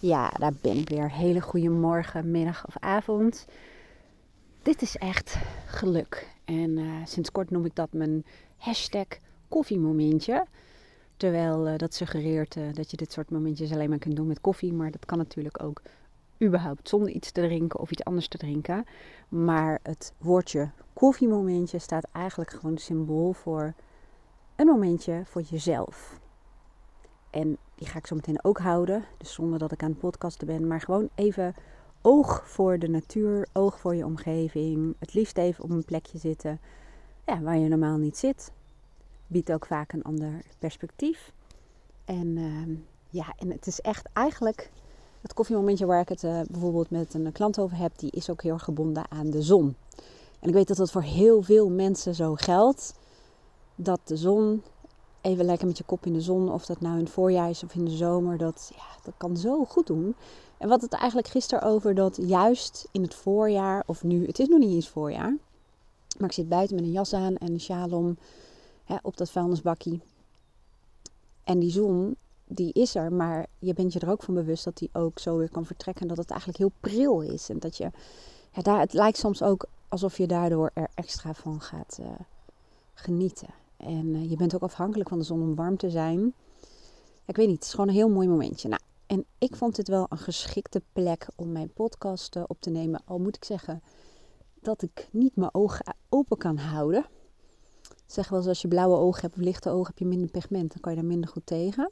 Ja, daar ben ik weer. Hele goede morgen, middag of avond. Dit is echt geluk. En uh, sinds kort noem ik dat mijn hashtag koffiemomentje. Terwijl uh, dat suggereert uh, dat je dit soort momentjes alleen maar kunt doen met koffie. Maar dat kan natuurlijk ook überhaupt zonder iets te drinken of iets anders te drinken. Maar het woordje koffiemomentje staat eigenlijk gewoon symbool voor een momentje voor jezelf. En die ga ik zo meteen ook houden. Dus zonder dat ik aan het podcasten ben. Maar gewoon even oog voor de natuur, oog voor je omgeving. Het liefst even op een plekje zitten ja, waar je normaal niet zit. Biedt ook vaak een ander perspectief. En uh, ja, en het is echt eigenlijk het koffiemomentje waar ik het uh, bijvoorbeeld met een klant over heb, die is ook heel erg gebonden aan de zon. En ik weet dat dat voor heel veel mensen zo geldt. Dat de zon even lekker met je kop in de zon, of dat nou in het voorjaar is of in de zomer, dat, ja, dat kan zo goed doen. En wat het eigenlijk gisteren over dat juist in het voorjaar, of nu, het is nog niet eens voorjaar, maar ik zit buiten met een jas aan en een sjaal om hè, op dat vuilnisbakkie. En die zon, die is er, maar je bent je er ook van bewust dat die ook zo weer kan vertrekken. En dat het eigenlijk heel pril is. En dat je, ja, daar, het lijkt soms ook alsof je daardoor er extra van gaat uh, genieten. En uh, je bent ook afhankelijk van de zon om warm te zijn. Ik weet niet, het is gewoon een heel mooi momentje. Nou, en ik vond dit wel een geschikte plek om mijn podcast uh, op te nemen. Al moet ik zeggen dat ik niet mijn ogen open kan houden. Zeg wel eens als je blauwe ogen hebt of lichte ogen heb je minder pigment. Dan kan je daar minder goed tegen.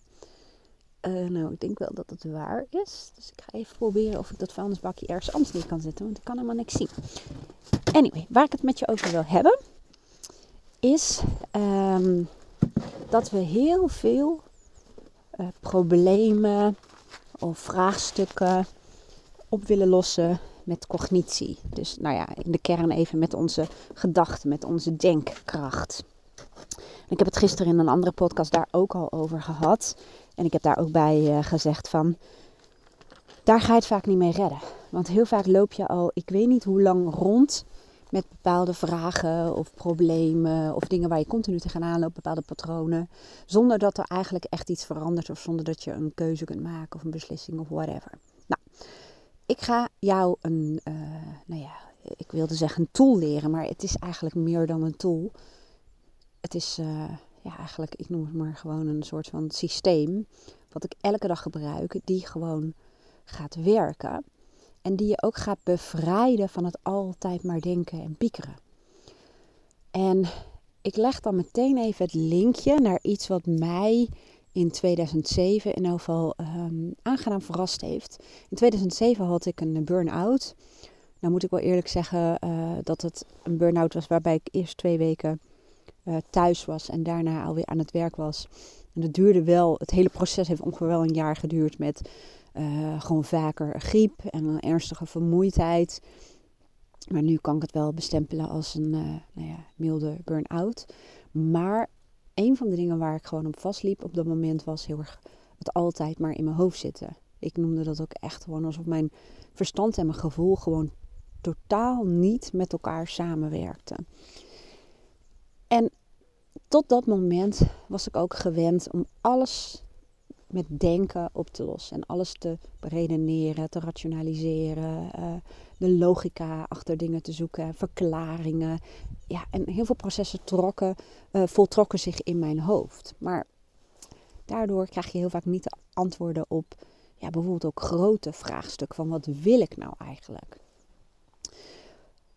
Nou, ik denk wel dat het waar is. Dus ik ga even proberen of ik dat vuilnisbakje ergens anders neer kan zetten. Want ik kan helemaal niks zien. Anyway, waar ik het met je over wil hebben is um, dat we heel veel uh, problemen of vraagstukken op willen lossen met cognitie. Dus nou ja, in de kern even met onze gedachten, met onze denkkracht. En ik heb het gisteren in een andere podcast daar ook al over gehad. En ik heb daar ook bij uh, gezegd van, daar ga je het vaak niet mee redden. Want heel vaak loop je al, ik weet niet hoe lang rond met bepaalde vragen of problemen of dingen waar je continu tegenaan loopt, bepaalde patronen, zonder dat er eigenlijk echt iets verandert of zonder dat je een keuze kunt maken of een beslissing of whatever. Nou, ik ga jou een, uh, nou ja, ik wilde zeggen een tool leren, maar het is eigenlijk meer dan een tool. Het is, uh, ja, eigenlijk, ik noem het maar gewoon een soort van systeem, wat ik elke dag gebruik, die gewoon gaat werken. En die je ook gaat bevrijden van het altijd maar denken en piekeren. En ik leg dan meteen even het linkje naar iets wat mij in 2007 in ieder geval um, aangenaam verrast heeft. In 2007 had ik een burn-out. Nou moet ik wel eerlijk zeggen uh, dat het een burn-out was waarbij ik eerst twee weken uh, thuis was en daarna alweer aan het werk was. En dat duurde wel, het hele proces heeft ongeveer wel een jaar geduurd met uh, gewoon vaker griep en een ernstige vermoeidheid. Maar nu kan ik het wel bestempelen als een uh, nou ja, milde burn-out. Maar een van de dingen waar ik gewoon op vastliep op dat moment was heel erg het altijd maar in mijn hoofd zitten. Ik noemde dat ook echt gewoon alsof mijn verstand en mijn gevoel gewoon totaal niet met elkaar samenwerkten. En tot dat moment was ik ook gewend om alles met denken op te lossen. En alles te redeneren, te rationaliseren. Uh, de logica achter dingen te zoeken, verklaringen. Ja, en heel veel processen trokken, uh, voltrokken zich in mijn hoofd. Maar daardoor krijg je heel vaak niet de antwoorden op ja, bijvoorbeeld ook grote vraagstukken van wat wil ik nou eigenlijk?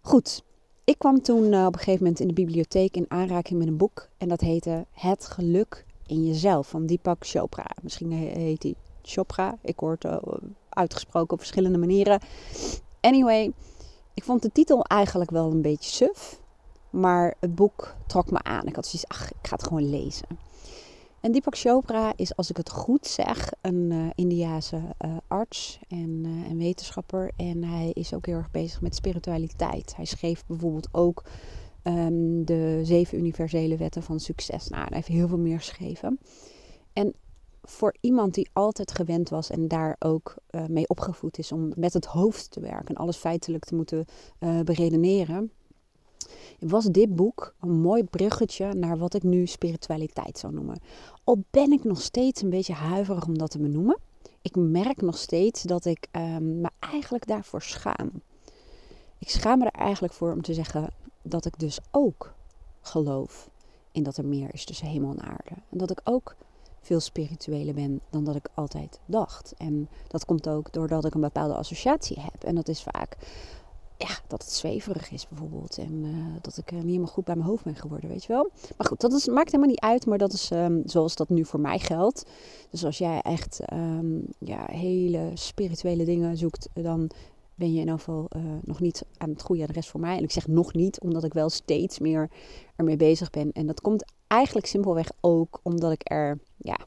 Goed, ik kwam toen uh, op een gegeven moment in de bibliotheek in aanraking met een boek en dat heette Het geluk in jezelf van Deepak Chopra. Misschien heet hij Chopra. Ik hoor het uh, uitgesproken op verschillende manieren. Anyway, ik vond de titel eigenlijk wel een beetje suf. Maar het boek trok me aan. Ik had zoiets, ach, ik ga het gewoon lezen. En Deepak Chopra is, als ik het goed zeg, een uh, Indiase uh, arts en, en, wetenschapper. En hij is ook heel erg bezig met spiritualiteit. Hij schreef bijvoorbeeld ook um, de zeven universele wetten van succes. Nou, hij heeft heel veel meer geschreven. En voor iemand die altijd gewend was en daar ook uh, mee opgevoed is om met het hoofd te werken en alles feitelijk te moeten uh, beredeneren, was dit boek een mooi bruggetje naar wat ik nu spiritualiteit zou noemen. Al ben ik nog steeds een beetje huiverig om dat te benoemen. ik merk nog steeds dat ik um, me eigenlijk daarvoor schaam. Ik schaam me er eigenlijk voor om te zeggen dat ik dus ook geloof in dat er meer is tussen hemel en aarde. En dat ik ook veel spiritueler ben dan dat ik altijd dacht. En dat komt ook doordat ik een bepaalde associatie heb. En dat is vaak ja, dat het zweverig is bijvoorbeeld. En uh, dat ik niet helemaal goed bij mijn hoofd ben geworden, weet je wel. Maar goed, dat is, maakt helemaal niet uit. Maar dat is um, zoals dat nu voor mij geldt. Dus als jij echt um, ja, hele spirituele dingen zoekt, dan ben je in ieder geval uh, nog niet aan het goede adres voor mij. En ik zeg nog niet, omdat ik wel steeds meer ermee bezig ben. En dat komt eigenlijk simpelweg ook omdat ik er, ja,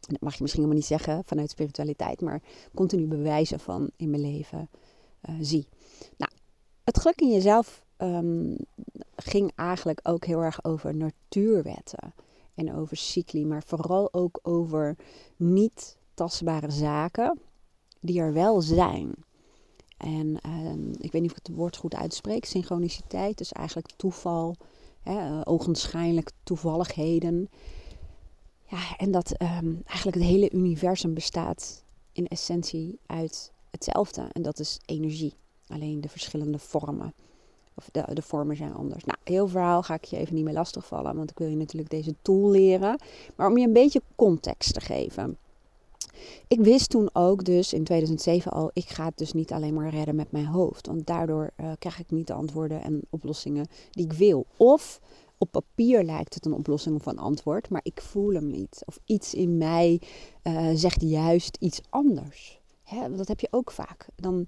dat mag je misschien helemaal niet zeggen vanuit spiritualiteit, maar continu bewijzen van in mijn leven uh, zie. Nou, het geluk in jezelf um, ging eigenlijk ook heel erg over natuurwetten en over cycli, maar vooral ook over niet tastbare zaken die er wel zijn. En um, ik weet niet of ik het woord goed uitspreek. Synchroniciteit, dus eigenlijk toeval, hè, uh, ogenschijnlijk toevalligheden. Ja, en dat um, eigenlijk het hele universum bestaat in essentie uit hetzelfde. En dat is energie. Alleen de verschillende vormen. Of de, de vormen zijn anders. Nou, heel verhaal ga ik je even niet meer lastigvallen. Want ik wil je natuurlijk deze tool leren. Maar om je een beetje context te geven. Ik wist toen ook dus in 2007 al, ik ga het dus niet alleen maar redden met mijn hoofd. Want daardoor uh, krijg ik niet de antwoorden en oplossingen die ik wil. Of op papier lijkt het een oplossing of een antwoord, maar ik voel hem niet. Of iets in mij uh, zegt juist iets anders. Hè, dat heb je ook vaak. Dan,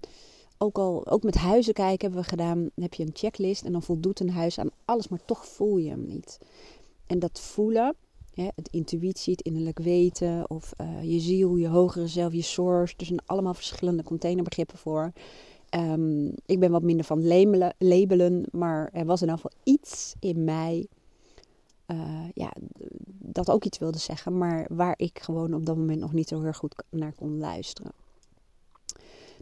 ook al ook met huizen kijken hebben we gedaan, heb je een checklist en dan voldoet een huis aan alles, maar toch voel je hem niet. En dat voelen, het intuïtie, het innerlijk weten of uh, je ziel, je hogere zelf, je source. Er zijn allemaal verschillende containerbegrippen voor. Um, ik ben wat minder van labelen, labelen, maar er was in ieder geval iets in mij uh, ja, dat ook iets wilde zeggen, maar waar ik gewoon op dat moment nog niet zo heel goed naar kon luisteren.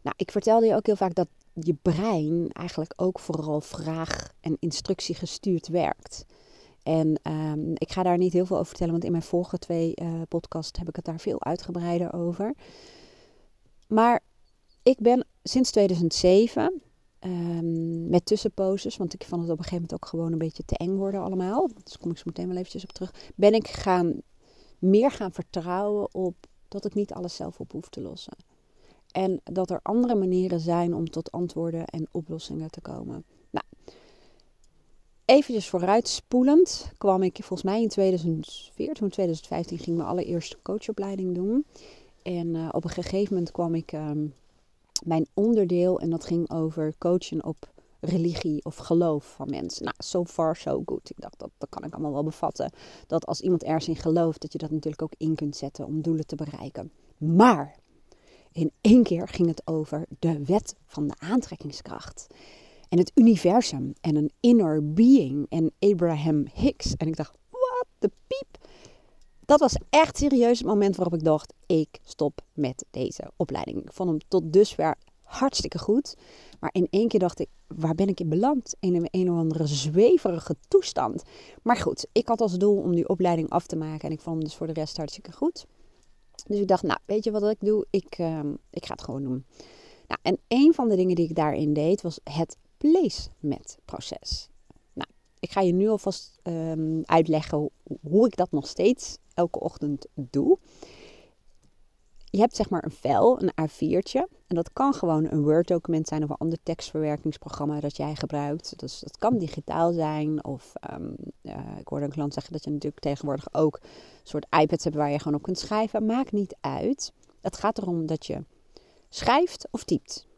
Nou, ik vertelde je ook heel vaak dat je brein eigenlijk ook vooral vraag- en instructie gestuurd werkt. En um, ik ga daar niet heel veel over vertellen, want in mijn vorige twee uh, podcasts heb ik het daar veel uitgebreider over. Maar ik ben sinds 2007 um, ehm, met tussenposes, want ik vond het op een gegeven moment ook gewoon een beetje te eng worden allemaal. Dus kom ik zo meteen wel eventjes op terug. Ben ik gaan, meer gaan vertrouwen op dat ik niet alles zelf op hoef te lossen. En dat er andere manieren zijn om tot antwoorden en oplossingen te komen. Eventjes vooruitspoelend kwam ik volgens mij in 2014, 2015 ging mijn allereerste coachopleiding doen. En uh, op een gegeven moment kwam ik um, mijn onderdeel en dat ging over coachen op religie of geloof van mensen. Nou, so far so good. Ik dacht, dat, dat kan ik allemaal wel bevatten. Dat als iemand ergens in gelooft, dat je dat natuurlijk ook in kunt zetten om doelen te bereiken. Maar in één keer ging het over de wet van de aantrekkingskracht. En het universum en een inner being en Abraham Hicks. En ik dacht, what the piep. Dat was echt serieus het moment waarop ik dacht, ik stop met deze opleiding. Ik vond hem tot dusver hartstikke goed. Maar in één keer dacht ik, waar ben ik in beland? In een, een of andere zweverige toestand. Maar goed, ik had als doel om die opleiding af te maken. En ik vond hem dus voor de rest hartstikke goed. Dus ik dacht, nou, weet je wat ik doe? Ik, uh, ik ga het gewoon doen. Nou, en een van de dingen die ik daarin deed, was het placement proces. Nou, ik ga je nu alvast um, uitleggen hoe ik dat nog steeds elke ochtend doe. Je hebt zeg maar een vel, een A4'tje. En dat kan gewoon een Word-document zijn of een ander tekstverwerkingsprogramma dat jij gebruikt. Dus dat kan digitaal zijn. Of um, uh, ik hoorde een klant zeggen dat je natuurlijk tegenwoordig ook een soort iPads hebt waar je gewoon op kunt schrijven. Maakt niet uit. Het gaat erom dat je schrijft of typt.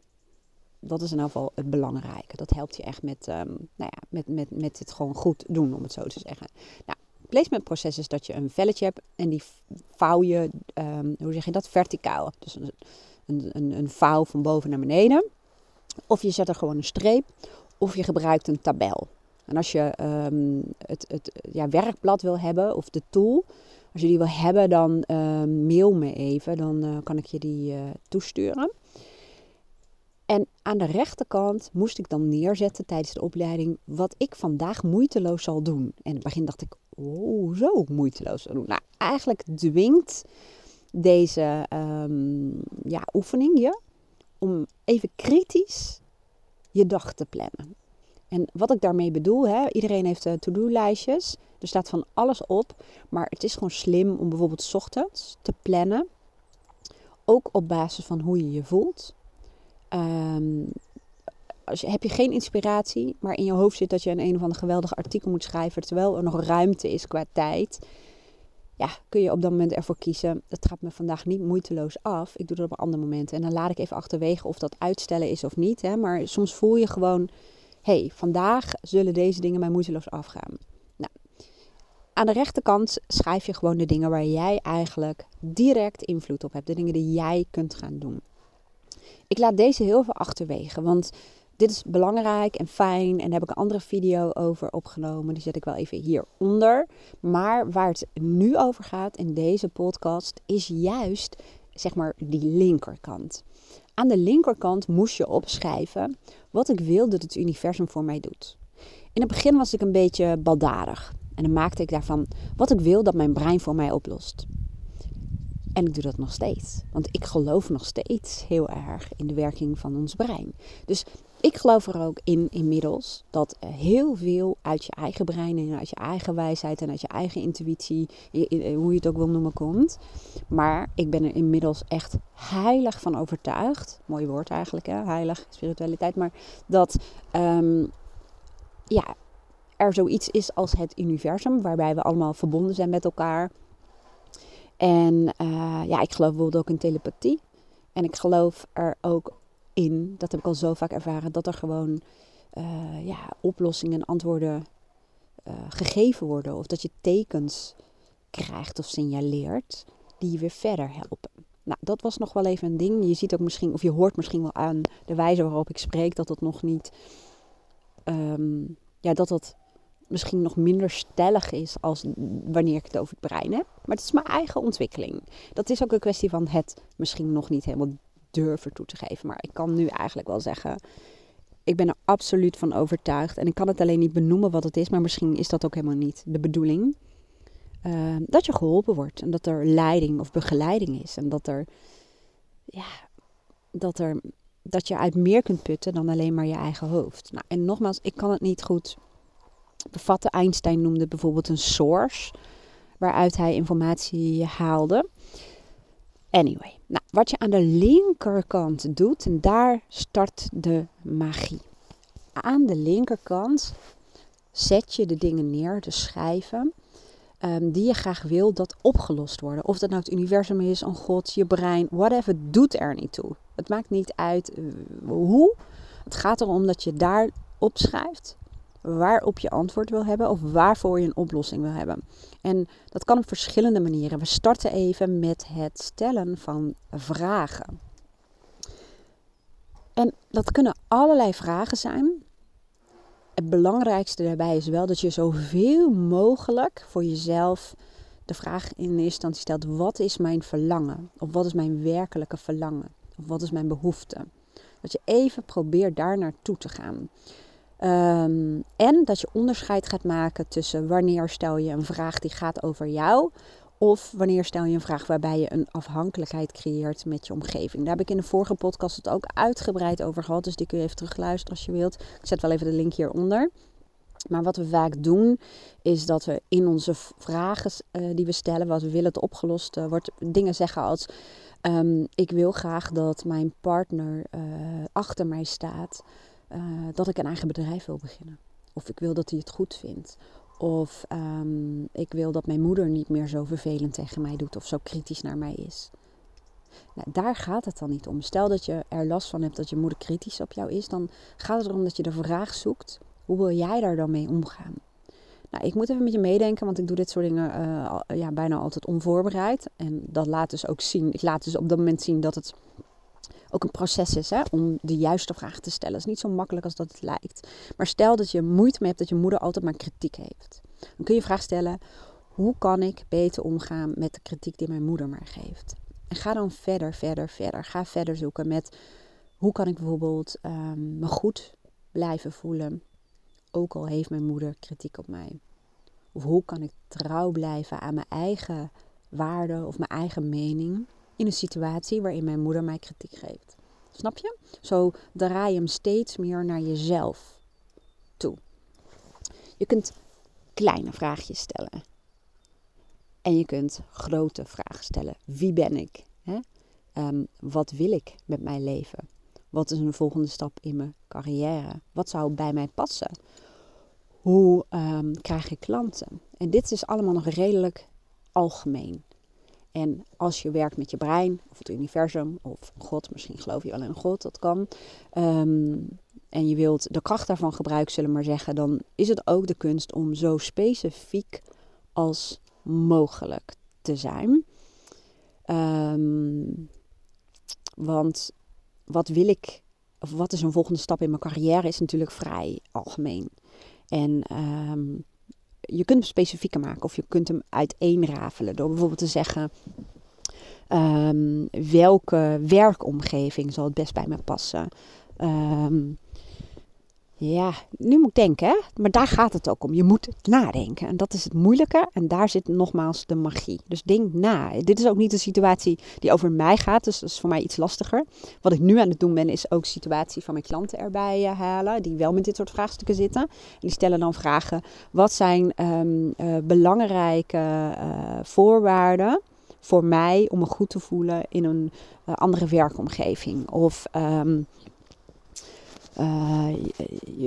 Dat is in ieder geval het belangrijke. Dat helpt je echt met, um, nou ja, met, met, met het gewoon goed doen, om het zo te zeggen. Nou, placementproces is dat je een velletje hebt en die vouw je, um, hoe zeg je dat, verticaal. Dus een, een, een, vouw van boven naar beneden. Of je zet er gewoon een streep, of je gebruikt een tabel. En als je um, het, het ja, werkblad wil hebben, of de tool, als je die wil hebben, dan mail me even. Dan uh, kan ik je die uh, toesturen. En aan de rechterkant moest ik dan neerzetten tijdens de opleiding wat ik vandaag moeiteloos zal doen. En in het begin dacht ik, oh, zo moeiteloos zal doen. Nou, eigenlijk dwingt deze um, ja, oefening je om even kritisch je dag te plannen. En wat ik daarmee bedoel, hè, iedereen heeft uh, to-do-lijstjes. Er staat van alles op. Maar het is gewoon slim om bijvoorbeeld ochtends te plannen. Ook op basis van hoe je je voelt. Um, als je, heb je geen inspiratie, maar in je hoofd zit dat je een een of ander geweldig artikel moet schrijven, terwijl er nog ruimte is qua tijd, ja, kun je op dat moment ervoor kiezen. Dat gaat me vandaag niet moeiteloos af. Ik doe dat op andere momenten. En dan laat ik even achterwege of dat uitstellen is of niet. Hè. Maar soms voel je gewoon, hey, vandaag zullen deze dingen mij moeiteloos afgaan. Nou, aan de rechterkant schrijf je gewoon de dingen waar jij eigenlijk direct invloed op hebt. De dingen die jij kunt gaan doen. Ik laat deze heel veel achterwege, want dit is belangrijk en fijn. En daar heb ik een andere video over opgenomen. Die zet ik wel even hieronder. Maar waar het nu over gaat in deze podcast is juist zeg maar die linkerkant. Aan de linkerkant moest je opschrijven wat ik wil dat het universum voor mij doet. In het begin was ik een beetje baldadig. En dan maakte ik daarvan wat ik wil dat mijn brein voor mij oplost. En ik doe dat nog steeds. Want ik geloof nog steeds heel erg in de werking van ons brein. Dus ik geloof er ook in inmiddels dat heel veel uit je eigen brein en uit je eigen wijsheid en uit je eigen intuïtie, hoe je het ook wil noemen, komt. Maar ik ben er inmiddels echt heilig van overtuigd. Mooi woord eigenlijk, hè? heilig, spiritualiteit. Maar dat um, ja, er zoiets is als het universum, waarbij we allemaal verbonden zijn met elkaar. En uh, ja, ik geloof bijvoorbeeld ook in telepathie. En ik geloof er ook in, dat heb ik al zo vaak ervaren, dat er gewoon uh, ja, oplossingen en antwoorden uh, gegeven worden. Of dat je tekens krijgt of signaleert die je weer verder helpen. Nou, dat was nog wel even een ding. Je ziet ook misschien, of je hoort misschien wel aan de wijze waarop ik spreek, dat het nog niet, um, ja, dat dat misschien nog minder stellig is als wanneer ik het over het brein heb. Maar het is mijn eigen ontwikkeling. Dat is ook een kwestie van het misschien nog niet helemaal durven toe te geven. Maar ik kan nu eigenlijk wel zeggen, ik ben er absoluut van overtuigd. En ik kan het alleen niet benoemen wat het is, maar misschien is dat ook helemaal niet de bedoeling. Uh, dat je geholpen wordt en dat er leiding of begeleiding is. En dat er, ja, dat er, dat je uit meer kunt putten dan alleen maar je eigen hoofd. Nou, en nogmaals, ik kan het niet goed bevatten. Einstein noemde bijvoorbeeld een source, waaruit hij informatie haalde. Anyway, nou, wat je aan de linkerkant doet, en daar start de magie. Aan de linkerkant zet je de dingen neer, de schijven, um, die je graag wil dat opgelost worden. Of dat nou het universum is, een god, je brein, whatever, doet er niet toe. Het maakt niet uit uh, hoe. Het gaat erom dat je daar opschrijft waarop je antwoord wil hebben of waarvoor je een oplossing wil hebben. En dat kan op verschillende manieren. We starten even met het stellen van vragen. En dat kunnen allerlei vragen zijn. Het belangrijkste daarbij is wel dat je zoveel mogelijk voor jezelf de vraag in eerste instantie stelt: wat is mijn verlangen? Of wat is mijn werkelijke verlangen? Of wat is mijn behoefte? Dat je even probeert daar naartoe te gaan. Ehm, en dat je onderscheid gaat maken tussen wanneer stel je een vraag die gaat over jou. Of wanneer stel je een vraag waarbij je een afhankelijkheid creëert met je omgeving. Daar heb ik in de vorige podcast het ook uitgebreid over gehad. Dus die kun je even terugluisteren als je wilt. Ik zet wel even de link hieronder. Maar wat we vaak doen, is dat we in onze vragen uh, die we stellen, wat we willen opgelost uh, wordt, dingen zeggen als: um, Ik wil graag dat mijn partner uh, achter mij staat. Eh, dat ik een eigen bedrijf wil beginnen. Of ik wil dat hij het goed vindt. Of um, ik wil dat mijn moeder niet meer zo vervelend tegen mij doet of zo kritisch naar mij is. Nou, daar gaat het dan niet om. Stel dat je er last van hebt dat je moeder kritisch op jou is, dan gaat het erom dat je de vraag zoekt: hoe wil jij daar dan mee omgaan? Nou, ik moet even met je meedenken, want ik doe dit soort dingen uh, ja, bijna altijd onvoorbereid. En dat laat dus ook zien, ik laat dus op dat moment zien dat het ook een proces is hè, om de juiste vraag te stellen. Het is niet zo makkelijk als dat het lijkt. Maar stel dat je moeite mee hebt dat je moeder altijd maar kritiek heeft. Dan kun je vraag stellen, hoe kan ik beter omgaan met de kritiek die mijn moeder mij geeft? En ga dan verder, verder, verder. Ga verder zoeken met hoe kan ik bijvoorbeeld um, me goed blijven voelen, ook al heeft mijn moeder kritiek op mij. Of hoe kan ik trouw blijven aan mijn eigen waarde of mijn eigen mening in een situatie waarin mijn moeder mij kritiek geeft. Snap je? Zo draai je hem steeds meer naar jezelf toe. Je kunt kleine vraagjes stellen. En je kunt grote vragen stellen. Wie ben ik? Hè? Ehm, wat wil ik met mijn leven? Wat is een volgende stap in mijn carrière? Wat zou bij mij passen? Hoe um, krijg ik klanten? En dit is allemaal nog redelijk algemeen. En als je werkt met je brein, of het universum, of God, misschien geloof je wel in God, dat kan. Ehm, en je wilt de kracht daarvan gebruiken, zullen we maar zeggen, dan is het ook de kunst om zo specifiek als mogelijk te zijn. Um, want wat wil ik, of wat is een volgende stap in mijn carrière, is natuurlijk vrij algemeen. En um, je kunt hem specifieker maken of je kunt hem uiteenrafelen door bijvoorbeeld te zeggen. Um, welke werkomgeving zal het best bij me passen? Um, ja, nu moet ik denken, hè? maar daar gaat het ook om. Je moet nadenken. En dat is het moeilijke. En daar zit nogmaals de magie. Dus denk na. Dit is ook niet een situatie die over mij gaat. Dus dat is voor mij iets lastiger. Wat ik nu aan het doen ben, is ook situatie van mijn klanten erbij uh, halen. Die wel met dit soort vraagstukken zitten. En die stellen dan vragen. Wat zijn um, uh, belangrijke uh, voorwaarden voor mij om me goed te voelen in een andere werkomgeving? Of... Um, uh,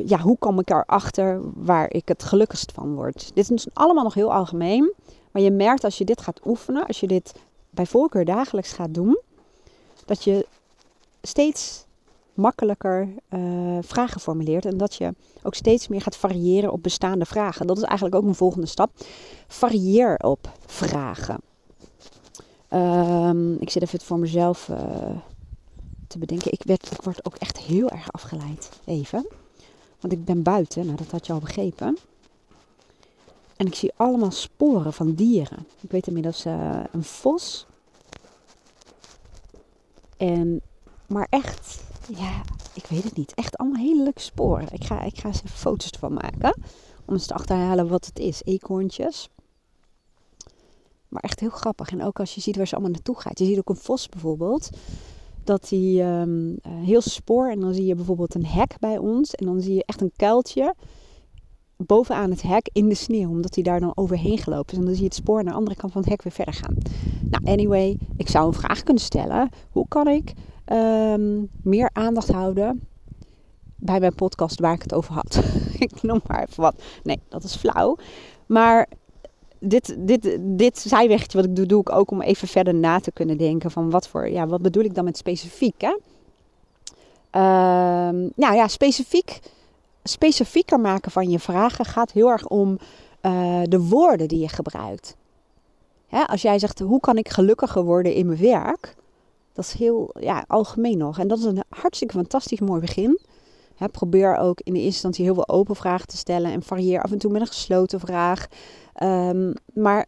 ja, hoe kom ik erachter waar ik het gelukkigst van word? Dit is allemaal nog heel algemeen. Maar je merkt als je dit gaat oefenen, als je dit bij voorkeur dagelijks gaat doen, dat je steeds makkelijker uh, vragen formuleert. En dat je ook steeds meer gaat variëren op bestaande vragen. Dat is eigenlijk ook een volgende stap. Varieer op vragen. Um, ik zit even voor mezelf uh, te bedenken. Ik, werd, ik word ook echt heel erg afgeleid. Even. Want ik ben buiten, nou dat had je al begrepen. En ik zie allemaal sporen van dieren. Ik weet inmiddels uh, een vos. En, maar echt, ja, ik weet het niet. Echt allemaal hele leuke sporen. Ik ga, ik ga eens even foto's ervan maken. Om eens te achterhalen wat het is. Eekhoorntjes. Maar echt heel grappig. En ook als je ziet waar ze allemaal naartoe gaat. Je ziet ook een vos bijvoorbeeld dat hij um, heel spoor en dan zie je bijvoorbeeld een hek bij ons en dan zie je echt een kuiltje bovenaan het hek in de sneeuw, omdat hij daar dan overheen gelopen is. En dan zie je het spoor naar de andere kant van het hek weer verder gaan. Nou, anyway, ik zou een vraag kunnen stellen. Hoe kan ik um, meer aandacht houden bij mijn podcast waar ik het over had? ik noem maar even wat. Nee, dat is flauw. Maar dit, dit, dit zijwegje wat ik doe, doe ik ook om even verder na te kunnen denken van wat voor, ja, wat bedoel ik dan met specifiek, hè? Uh, nou ja, specifiek, specifieker maken van je vragen gaat heel erg om uh, de woorden die je gebruikt. Hè, als jij zegt, hoe kan ik gelukkiger worden in mijn werk? Dat is heel ja, algemeen nog. En dat is een hartstikke fantastisch mooi begin. Probeer ook in de instantie heel veel open vragen te stellen en varieer af en toe met een gesloten vraag. Um, maar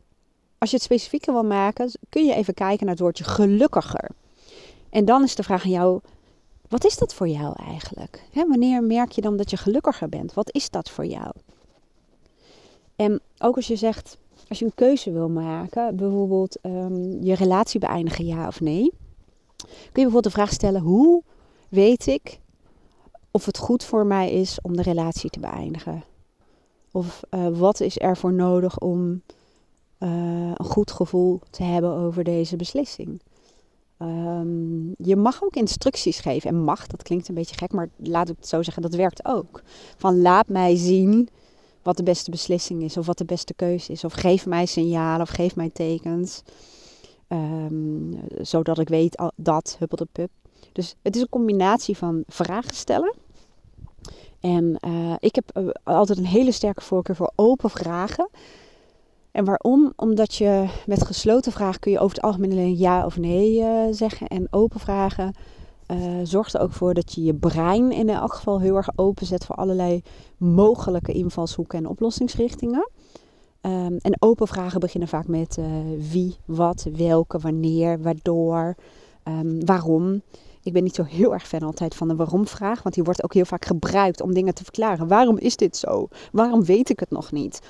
als je het specifieker wil maken, kun je even kijken naar het woordje gelukkiger. En dan is de vraag aan jou: wat is dat voor jou eigenlijk? Wanneer merk je dan dat je gelukkiger bent? Wat is dat voor jou? En ook als je zegt, als je een keuze wil maken, bijvoorbeeld um, je relatie beëindigen, ja of nee, kun je bijvoorbeeld de vraag stellen: hoe weet ik of het goed voor mij is om de relatie te beëindigen? Of uh, wat is er voor nodig om uh, een goed gevoel te hebben over deze beslissing? Um, je mag ook instructies geven. En mag, dat klinkt een beetje gek, maar laat ik het zo zeggen, dat werkt ook. Van laat mij zien wat de beste beslissing is, of wat de beste keuze is. Of geef mij signalen, of geef mij tekens. Um, zodat ik weet dat, huppel de pup. Dus het is een combinatie van vragen stellen en uh, ik heb uh, altijd een hele sterke voorkeur voor open vragen. En waarom? Omdat je met gesloten vragen kun je over het algemeen alleen ja of nee uh, zeggen. En open vragen zorgt er ook voor dat je je brein in elk geval heel erg open zet voor allerlei mogelijke invalshoeken en oplossingsrichtingen. Um, en open vragen beginnen vaak met wie, wat, welke, wanneer, waardoor, um, waarom. Ik ben niet zo heel erg fan altijd van de waarom-vraag, want die wordt ook heel vaak gebruikt om dingen te verklaren. Waarom is dit zo? Waarom weet ik het nog niet?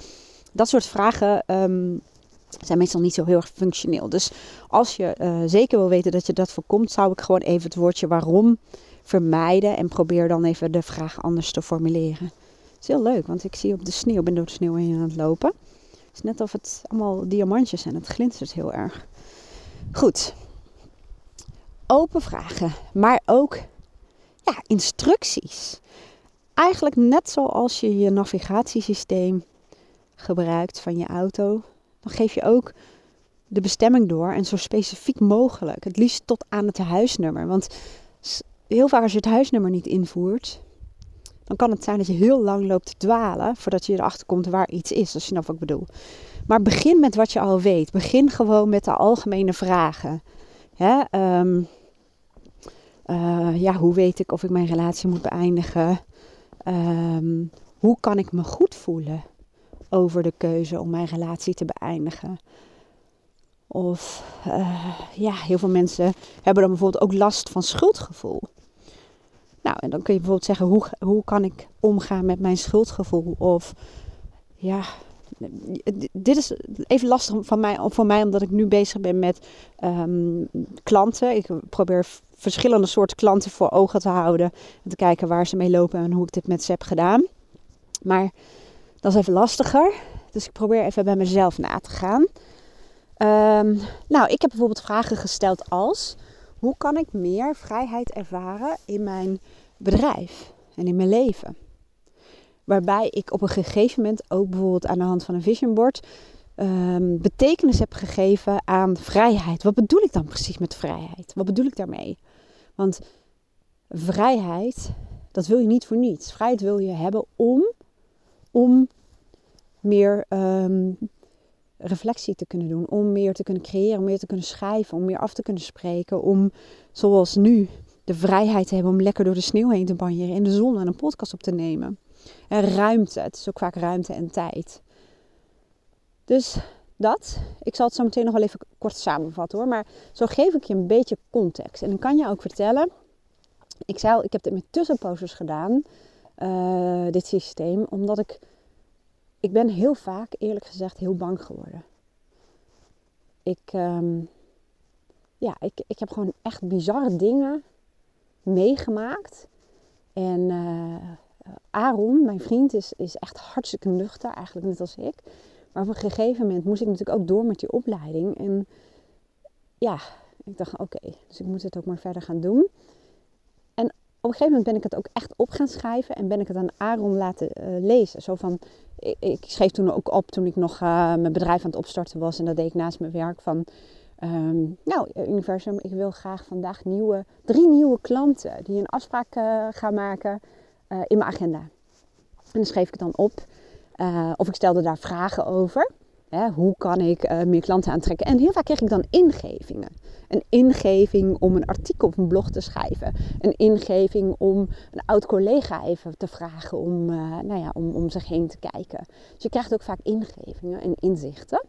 Dat soort vragen um, zijn meestal niet zo heel erg functioneel. Dus als je uh, zeker wil weten dat je dat voorkomt, zou ik gewoon even het woordje waarom vermijden. En probeer dan even de vraag anders te formuleren. Het is heel leuk, want ik zie op de sneeuw, ben door de sneeuw heen aan het lopen. Het is net of het allemaal diamantjes zijn. Het glinstert heel erg. Goed. Open vragen, maar ook ja, instructies. Eigenlijk net zoals je je navigatiesysteem gebruikt van je auto, dan geef je ook de bestemming door en zo specifiek mogelijk. Het liefst tot aan het huisnummer. Want heel vaak als je het huisnummer niet invoert, dan kan het zijn dat je heel lang loopt te dwalen voordat je erachter komt waar iets is, als je nou wat ik bedoel. Maar begin met wat je al weet. Begin gewoon met de algemene vragen. Ehm, eh, ja, hoe weet ik of ik mijn relatie moet beëindigen? Ehm, hoe kan ik me goed voelen over de keuze om mijn relatie te beëindigen? Of uh, ja, heel veel mensen hebben dan bijvoorbeeld ook last van schuldgevoel. Nou, en dan kun je bijvoorbeeld zeggen: hoe, hoe kan ik omgaan met mijn schuldgevoel? Of ja, dit is even lastig van mij, voor mij, omdat ik nu bezig ben met um, klanten. Ik probeer verschillende soorten klanten voor ogen te houden. En te kijken waar ze mee lopen en hoe ik dit met ze heb gedaan. Maar dat is even lastiger. Dus ik probeer even bij mezelf na te gaan. Um, nou, ik heb bijvoorbeeld vragen gesteld als: hoe kan ik meer vrijheid ervaren in mijn bedrijf en in mijn leven? Waarbij ik op een gegeven moment ook bijvoorbeeld aan de hand van een vision board um, betekenis heb gegeven aan vrijheid. Wat bedoel ik dan precies met vrijheid? Wat bedoel ik daarmee? Want vrijheid, dat wil je niet voor niets. Vrijheid wil je hebben om, om meer um, reflectie te kunnen doen, om meer te kunnen creëren, om meer te kunnen schrijven, om meer af te kunnen spreken, om zoals nu de vrijheid te hebben om lekker door de sneeuw heen te banjeren, in de zon en een podcast op te nemen. En ruimte, het is ook vaak ruimte en tijd. Dus dat. Ik zal het zo meteen nog wel even kort samenvatten hoor. Maar zo geef ik je een beetje context. En dan kan je ook vertellen. Ik zei al, ik heb dit met tussenposes gedaan. Uh, dit systeem. Omdat ik. Ik ben heel vaak, eerlijk gezegd, heel bang geworden. Ik. Um, ja, ik, ik heb gewoon echt bizarre dingen meegemaakt. En uh, Aaron, mijn vriend, is, is echt hartstikke nuchter, eigenlijk net als ik. Maar op een gegeven moment moest ik natuurlijk ook door met die opleiding. En ja, ik dacht, oké, dus ik moet het ook maar verder gaan doen. En op een gegeven moment ben ik het ook echt op gaan schrijven en ben ik het aan Aaron laten uh, lezen. Zo van, ik, ik, schreef toen ook op toen ik nog uh, mijn bedrijf aan het opstarten was. En dat deed ik naast mijn werk van, um, nou universum, ik wil graag vandaag nieuwe, drie nieuwe klanten die een afspraak gaan maken in mijn agenda. En dan schreef ik het dan op. Uh, of ik stelde daar vragen over. Hè, hoe kan ik uh, meer klanten aantrekken? En heel vaak kreeg ik dan ingevingen. Een ingeving om een artikel op een blog te schrijven. Een ingeving om een oud collega even te vragen om, nou ja, om, om zich heen te kijken. Dus je krijgt ook vaak ingevingen en inzichten.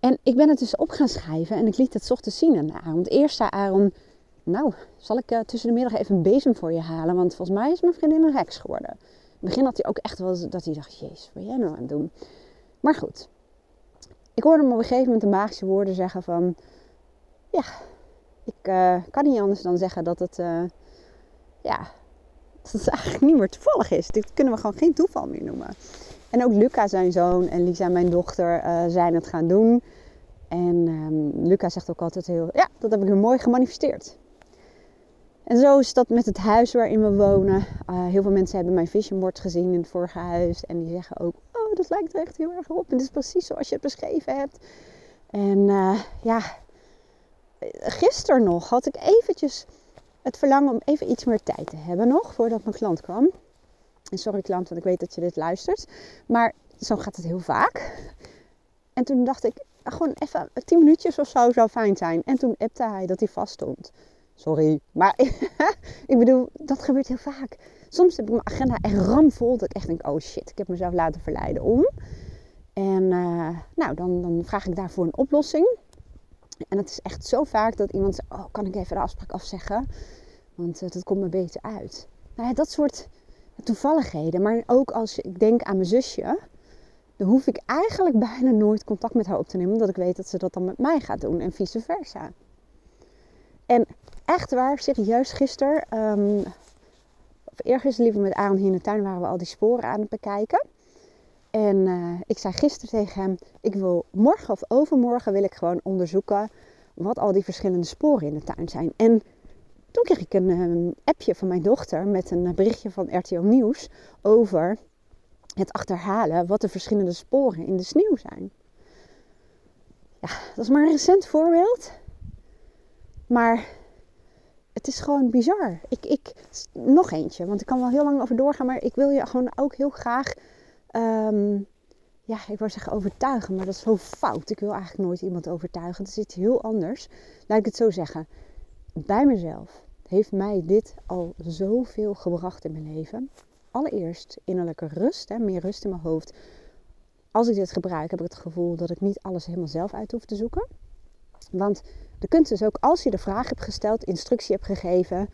En ik ben het dus op gaan schrijven en ik liet het ochtends zien aan Aaron. Eerst zei Aaron, nou, zal ik tussen de middag even een bezem voor je halen? Want volgens mij is mijn vriendin een heks geworden het begin had hij ook echt wel dat hij dacht, jezus, wat jij nou aan het doen? Maar goed, ik hoorde hem op een gegeven moment de magische woorden zeggen van, ja, ik uh, kan niet anders dan zeggen dat het, uh, ja, dat het eigenlijk niet meer toevallig is. Dit kunnen we gewoon geen toeval meer noemen. En ook Luca, zijn zoon, en Lisa, mijn dochter, zijn het gaan doen. En um, Luca zegt ook altijd heel, ja, dat heb ik nu mooi gemanifesteerd. En zo is dat met het huis waarin we wonen. Uh, heel veel mensen hebben mijn vision board gezien in het vorige huis. En die zeggen ook, oh, dat lijkt er echt heel erg op. En het is precies zoals je het beschreven hebt. En uh, ja, gisteren nog had ik eventjes het verlangen om even iets meer tijd te hebben nog. Voordat mijn klant kwam. En sorry klant, want ik weet dat je dit luistert. Maar zo gaat het heel vaak. En toen dacht ik, gewoon even tien minuutjes of zo zou fijn zijn. En toen appte hij dat hij vast stond. Sorry. Maar ik bedoel, dat gebeurt heel vaak. Soms heb ik mijn agenda echt ramvol. Dat ik echt denk, oh shit, ik heb mezelf laten verleiden om. En uh, nou, dan, dan vraag ik daarvoor een oplossing. En het is echt zo vaak dat iemand zegt, oh, kan ik even de afspraak afzeggen? Want uh, dat komt me beter uit. Nou ja, dat soort toevalligheden. Maar ook als ik denk aan mijn zusje. dan hoef ik eigenlijk bijna nooit contact met haar op te nemen, omdat ik weet dat ze dat dan met mij gaat doen en vice versa. En echt waar, serieus, gisteren, um, of eergisteren liever met Aaron hier in de tuin, waren we al die sporen aan het bekijken. En uh, ik zei gisteren tegen hem, ik wil morgen of overmorgen wil ik gewoon onderzoeken wat al die verschillende sporen in de tuin zijn. En toen kreeg ik een um, appje van mijn dochter met een berichtje van RTL Nieuws over het achterhalen wat de verschillende sporen in de sneeuw zijn. Ja, dat is maar een recent voorbeeld. Maar het is gewoon bizar. Ik, ik, nog eentje, want ik kan wel heel lang over doorgaan, maar ik wil je gewoon ook heel graag, um, ja, ik wou zeggen overtuigen, maar dat is zo fout. Ik wil eigenlijk nooit iemand overtuigen. Dat is iets heel anders. Laat ik het zo zeggen. Bij mezelf heeft mij dit al zoveel gebracht in mijn leven. Allereerst innerlijke rust, hè, meer rust in mijn hoofd. Als ik dit gebruik, heb ik het gevoel dat ik niet alles helemaal zelf uit hoef te zoeken. Want de kunst is ook, als je de vraag hebt gesteld, instructie hebt gegeven,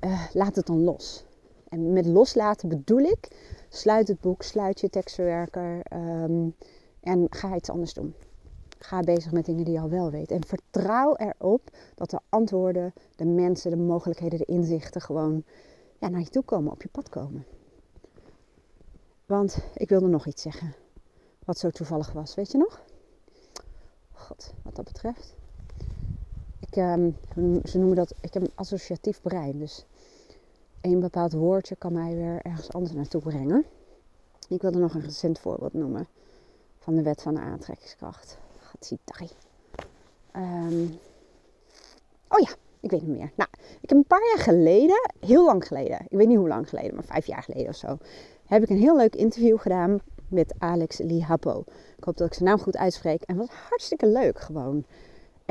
uh, laat het dan los. En met loslaten bedoel ik, sluit het boek, sluit je tekstverwerker um, en ga iets anders doen. Ga bezig met dingen die je al wel weet. En vertrouw erop dat de antwoorden, de mensen, de mogelijkheden, de inzichten gewoon ja, naar je toe komen, op je pad komen. Want ik wilde nog iets zeggen. Wat zo toevallig was, weet je nog? God, wat dat betreft. Ik, um, ze noemen dat, ik heb een associatief brein. Dus een bepaald woordje kan mij weer ergens anders naartoe brengen. Ik wilde nog een recent voorbeeld noemen van de wet van de aantrekkingskracht. Gatsitari. Um, oh ja, ik weet niet meer. Nou, ik heb een paar jaar geleden, heel lang geleden, ik weet niet hoe lang geleden, maar vijf jaar geleden of zo, heb ik een heel leuk interview gedaan met Alex Lihapo. Ik hoop dat ik zijn naam goed uitspreek. En wat hartstikke leuk gewoon.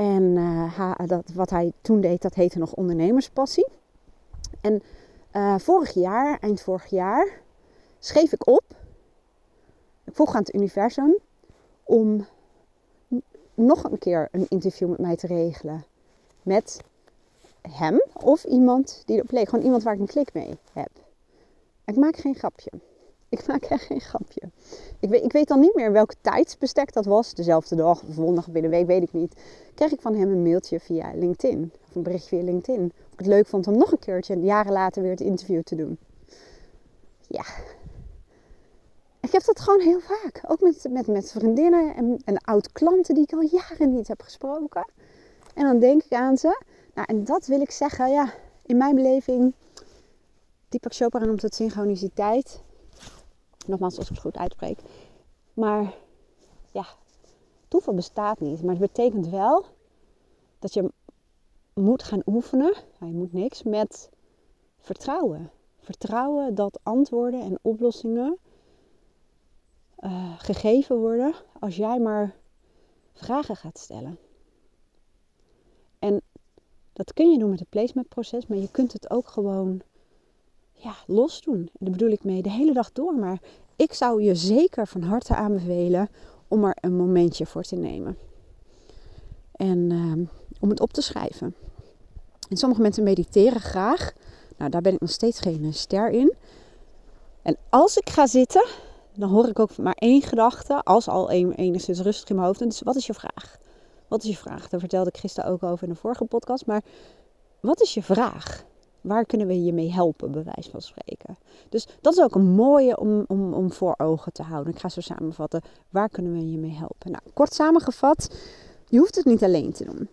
En uh, dat, wat hij toen deed, dat heette nog ondernemerspassie. En uh, vorig jaar, eind vorig jaar, schreef ik op. Ik vroeg aan het universum om nog een keer een interview met mij te regelen. Met hem of iemand die erop leek. Gewoon iemand waar ik een klik mee heb. Ik maak geen grapje. Ik maak echt geen grapje. Ik weet, ik weet dan niet meer welke tijdsbestek dat was. Dezelfde dag of zondag binnen week, weet ik niet. Kreeg ik van hem een mailtje via LinkedIn. Of een berichtje via LinkedIn. Of ik het leuk vond om nog een keertje, jaren later, weer het interview te doen. Ja. Ik heb dat gewoon heel vaak. Ook met, met, met vriendinnen en, en oud-klanten die ik al jaren niet heb gesproken. En dan denk ik aan ze. Nou, en dat wil ik zeggen, ja, in mijn beleving... Deepak Chopra noemt het synchroniciteit Nogmaals, als ik het goed uitspreek. Maar ja, toeval bestaat niet. Maar het betekent wel dat je moet gaan oefenen. Nou, je moet niks met vertrouwen. Vertrouwen dat antwoorden en oplossingen uh, gegeven worden als jij maar vragen gaat stellen. En dat kun je doen met het placement proces, maar je kunt het ook gewoon ja, los doen. Daar bedoel ik mee de hele dag door. Maar ik zou je zeker van harte aanbevelen om er een momentje voor te nemen. En uh, om het op te schrijven. En sommige mensen mediteren graag. Nou, daar ben ik nog steeds geen ster in. En als ik ga zitten, dan hoor ik ook maar één gedachte, als al enigszins rustig in mijn hoofd. dus wat is je vraag? Wat is je vraag? Daar vertelde ik gisteren ook over in de vorige podcast. Maar wat is je vraag? Waar kunnen we je mee helpen, bij wijze van spreken? Dus dat is ook een mooie om, om, om voor ogen te houden. Ik ga zo samenvatten. Waar kunnen we je mee helpen? Nou, kort samengevat, je hoeft het niet alleen te doen.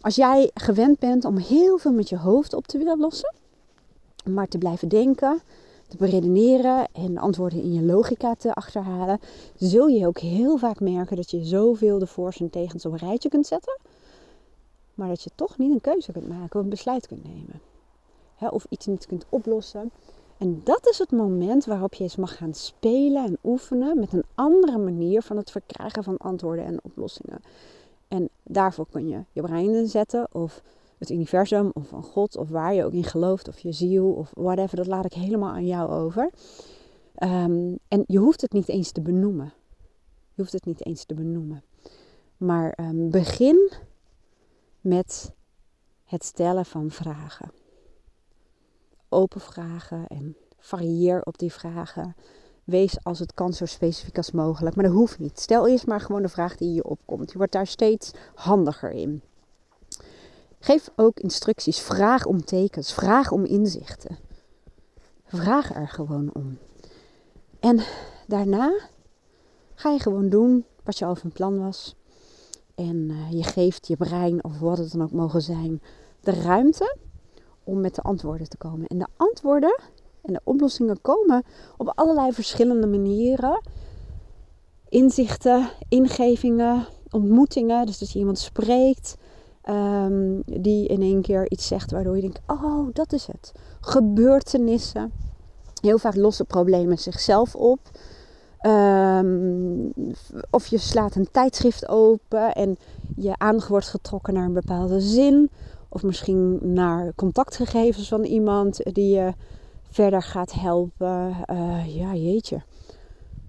Als jij gewend bent om heel veel met je hoofd op te willen lossen, maar te blijven denken, te beredeneren en antwoorden in je logica te achterhalen, zul je ook heel vaak merken dat je zoveel de voor's en tegens op een rijtje kunt zetten, maar dat je toch niet een keuze kunt maken of een besluit kunt nemen of iets niet kunt oplossen. En dat is het moment waarop je eens mag gaan spelen en oefenen met een andere manier van het verkrijgen van antwoorden en oplossingen. En daarvoor kun je je brein inzetten of het universum of van God of waar je ook in gelooft of je ziel of whatever. Dat laat ik helemaal aan jou over. Um, en je hoeft het niet eens te benoemen. Je hoeft het niet eens te benoemen. Maar um, begin met het stellen van vragen open vragen en varieer op die vragen. wees als het kan zo specifiek als mogelijk. Maar dat hoeft niet. Stel eerst maar gewoon de vraag die je opkomt. Je wordt daar steeds handiger in. Geef ook instructies. Vraag om tekens. Vraag om inzichten. Vraag er gewoon om. En daarna ga je gewoon doen wat je al van plan was. En uh, je geeft je brein, of wat het dan ook mogen zijn, de ruimte om met de antwoorden te komen. En de antwoorden en de oplossingen komen op allerlei verschillende manieren. Inzichten, ingevingen, ontmoetingen. Dus je iemand spreekt um, die in één keer iets zegt waardoor je denkt: oh, dat is het. Gebeurtenissen. Heel vaak lossen problemen zichzelf op. Um, of je slaat een tijdschrift open en je aandacht wordt getrokken naar een bepaalde zin. Of misschien naar contactgegevens van iemand die je verder gaat helpen. Uh, ja, jeetje.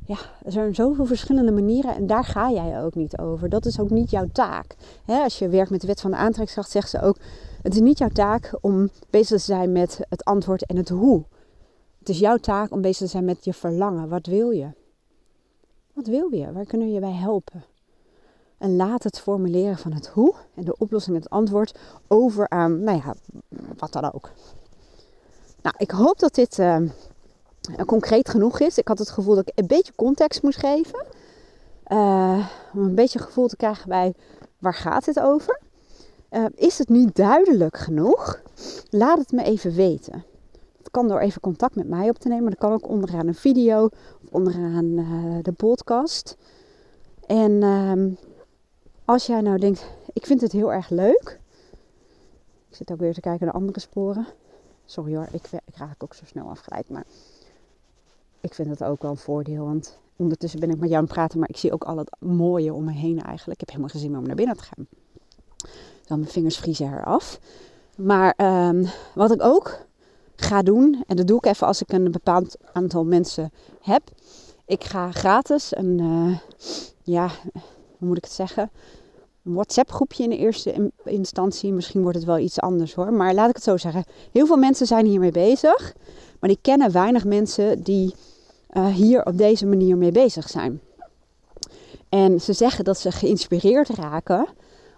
Ja, er zijn zoveel verschillende manieren en daar ga jij ook niet over. Dat is ook niet jouw taak. als je werkt met de wet van de aantrekkingskracht, zegt ze ook: het is niet jouw taak om bezig te zijn met het antwoord en het hoe. Het is jouw taak om bezig te zijn met je verlangen. Wat wil je? Wat wil je? Waar kunnen we je bij helpen? En laat het formuleren van het hoe en de oplossing het antwoord over aan, nou ja, wat dan ook. Nou, ik hoop dat dit uh, concreet genoeg is. Ik had het gevoel dat ik een beetje context moest geven. Uh, om een beetje gevoel te krijgen bij waar gaat het over. Uh, is het niet duidelijk genoeg? Laat het me even weten. Dat kan door even contact met mij op te nemen. Dat kan ook onderaan een video of onderaan de podcast. En ehm, als jij nou denkt, ik vind het heel erg leuk. Ik zit ook weer te kijken naar andere sporen. Sorry hoor, ik, ik raak ook zo snel afgeleid. Maar ik vind het ook wel een voordeel. Want ondertussen ben ik met jou aan het praten. Maar ik zie ook al het mooie om me heen eigenlijk. Ik heb helemaal geen zin om naar binnen te gaan. Dan mijn vingers vriezen eraf. Maar um, wat ik ook ga doen. En dat doe ik even als ik een bepaald aantal mensen heb. Ik ga gratis een... Uh, ja, hoe moet ik het zeggen? Een WhatsApp groepje in de eerste instantie. Misschien wordt het wel iets anders hoor. Maar laat ik het zo zeggen. Heel veel mensen zijn hiermee bezig. Maar die kennen weinig mensen die uh, hier op deze manier mee bezig zijn. En ze zeggen dat ze geïnspireerd raken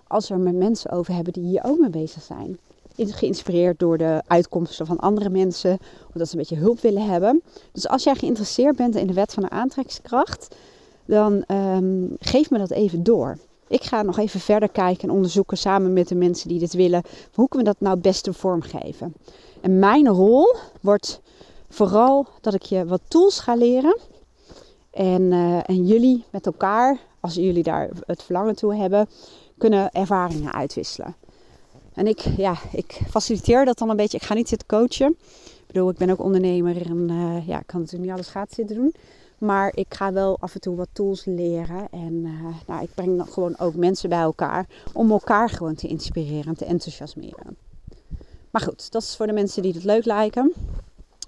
als er met mensen over hebben die hier ook mee bezig zijn. Geïnspireerd door de uitkomsten van andere mensen, of dat ze een beetje hulp willen hebben. Dus als jij geïnteresseerd bent in de wet van de aantrekkingskracht, dan um, geef me dat even door. Ik ga nog even verder kijken en onderzoeken samen met de mensen die dit willen. Hoe kunnen we dat nou het beste vormgeven? En mijn rol wordt vooral dat ik je wat tools ga leren. En, uh, en jullie met elkaar, als jullie daar het verlangen toe hebben, kunnen ervaringen uitwisselen. En ik, ja, ik faciliteer dat dan een beetje. Ik ga niet zitten coachen. Ik bedoel, ik ben ook ondernemer en uh, ja, ik kan natuurlijk niet alles gaat zitten doen. Maar ik ga wel af en toe wat tools leren. En uh, nou, ik breng dan gewoon ook mensen bij elkaar. Om elkaar gewoon te inspireren en te enthousiasmeren. Maar goed, dat is voor de mensen die het leuk lijken.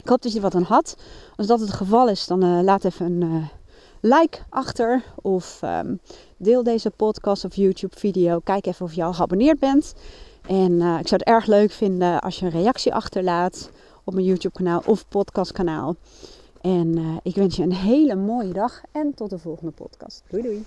Ik hoop dat je er wat aan had. Als dat het geval is, dan uh, laat even een uh, like achter. Of um, deel deze podcast of YouTube video. Kijk even of je al geabonneerd bent. En ik zou het erg leuk vinden als je een reactie achterlaat op mijn YouTube kanaal of podcast kanaal. En uh, ik wens je een hele mooie dag en tot de volgende podcast. Doei doei!